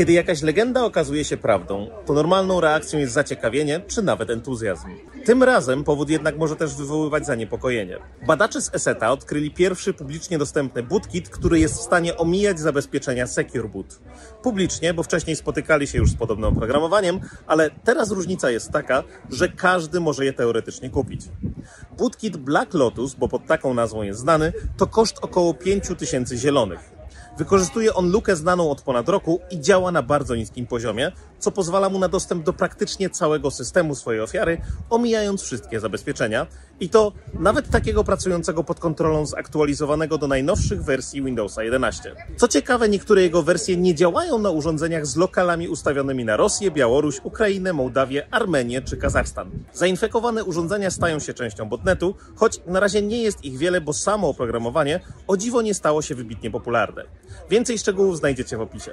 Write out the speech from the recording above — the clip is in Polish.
Kiedy jakaś legenda okazuje się prawdą, to normalną reakcją jest zaciekawienie czy nawet entuzjazm. Tym razem powód jednak może też wywoływać zaniepokojenie. Badacze z ESETA odkryli pierwszy publicznie dostępny bootkit, który jest w stanie omijać zabezpieczenia Secure Boot. Publicznie, bo wcześniej spotykali się już z podobnym oprogramowaniem, ale teraz różnica jest taka, że każdy może je teoretycznie kupić. Bootkit Black Lotus, bo pod taką nazwą jest znany, to koszt około 5000 zielonych. Wykorzystuje on lukę znaną od ponad roku i działa na bardzo niskim poziomie, co pozwala mu na dostęp do praktycznie całego systemu swojej ofiary, omijając wszystkie zabezpieczenia i to nawet takiego pracującego pod kontrolą zaktualizowanego do najnowszych wersji Windowsa 11. Co ciekawe, niektóre jego wersje nie działają na urządzeniach z lokalami ustawionymi na Rosję, Białoruś, Ukrainę, Mołdawię, Armenię czy Kazachstan. Zainfekowane urządzenia stają się częścią botnetu, choć na razie nie jest ich wiele, bo samo oprogramowanie o dziwo nie stało się wybitnie popularne. Więcej szczegółów znajdziecie w opisie.